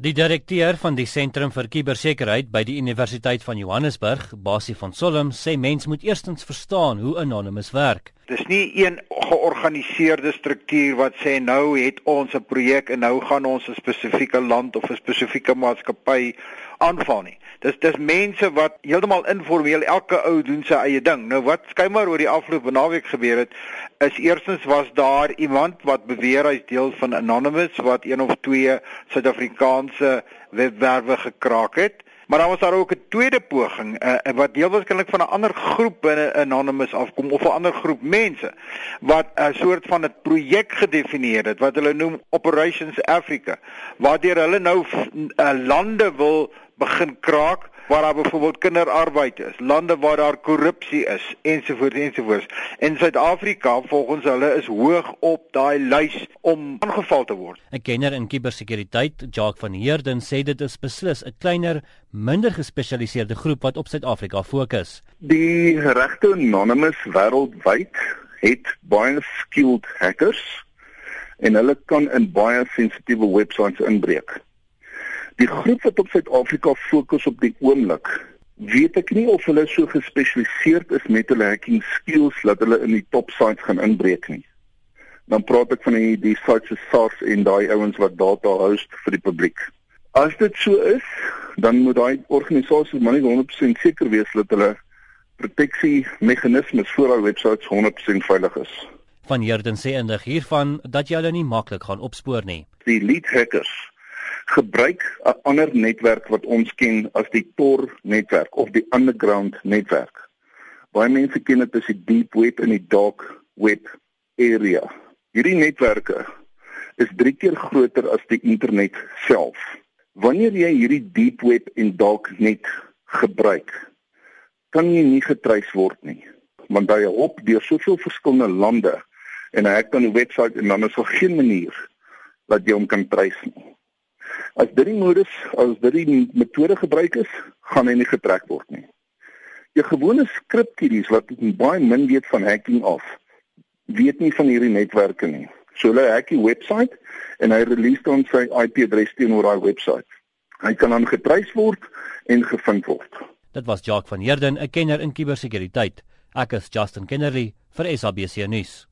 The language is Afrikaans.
Die direkteur van die Sentrum vir Kubersekuriteit by die Universiteit van Johannesburg, Basie van Solom, sê mens moet eerstens verstaan hoe Anonymous werk. Dis nie een georganiseerde struktuur wat sê nou het ons 'n projek en nou gaan ons 'n spesifieke land of 'n spesifieke maatskappy aanval nie. Dis dis mense wat heeltemal informeel elke ou doen sy eie ding. Nou wat skynbaar oor die afgelope naweek gebeur het, is eerstens was daar iemand wat beweer hy's deel van Anonymous wat een of twee Suid-Afrikaanse webwerwe gekraak het. Maar dan was daar ook 'n tweede poging uh, wat deel waarskynlik van 'n ander groep binne Anonymous afkom of 'n ander groep mense wat 'n soort van 'n projek gedefinieer het wat hulle noem Operations Africa waardeur hulle nou uh, lande wil begin kraak waar daar byvoorbeeld kinderarbeid is, lande waar daar korrupsie is ensovoorts ensovoorts. En Suid-Afrika volgens hulle is hoog op daai lys om aangeval te word. 'n Kenner in kubersekuriteit, Jacques van Heerden, sê dit is beslis 'n kleiner, minder gespesialiseerde groep wat op Suid-Afrika fokus. Die regte anonymous wêreldwyd het baie skilled hackers en hulle kan in baie sensitiewe webwerwe inbreek. Die groep wat op Suid-Afrika fokus op die oomblik, weet ek nie of hulle so gespesialiseerd is met hulle hacking skills dat hulle in die top sites gaan inbreek nie. Dan praat ek van die die sites se SARS en daai ouens wat data host vir die publiek. As dit so is, dan moet daai organisasie maar net 100% seker wees dat hulle proteksie meganismes vir hulle webwerwe 100% veilig is. Van Heerden sê indig hiervan dat jy hulle nie maklik gaan opspoor nie. Die lead hackers gebruik 'n ander netwerk wat ons ken as die Tor netwerk of die underground netwerk. Baie mense ken dit as die deep web en die dark web area. Hierdie netwerke is 3 keer groter as die internet self. Wanneer jy hierdie deep web en dark net gebruik, kan jy nie getreis word nie, want hy hop deur soveel verskillende lande en hy het dan 'n webwerf en dan is daar geen manier dat jy hom kan treis nie. As dit die modus, as dit die metode gebruik is, gaan hy nie getrek word nie. Jou gewone skripkieries wat baie min weet van hacking af, weet nie van hierdie netwerke nie. So hulle hack die webwerf en hy release dan sy IP-adres teenoor daai webwerf. Hy kan dan getreis word en gevind word. Dit was Jacques van Heerden, 'n kenner in kubersekuriteit. Ek is Justin Kennerly vir SABC nuus.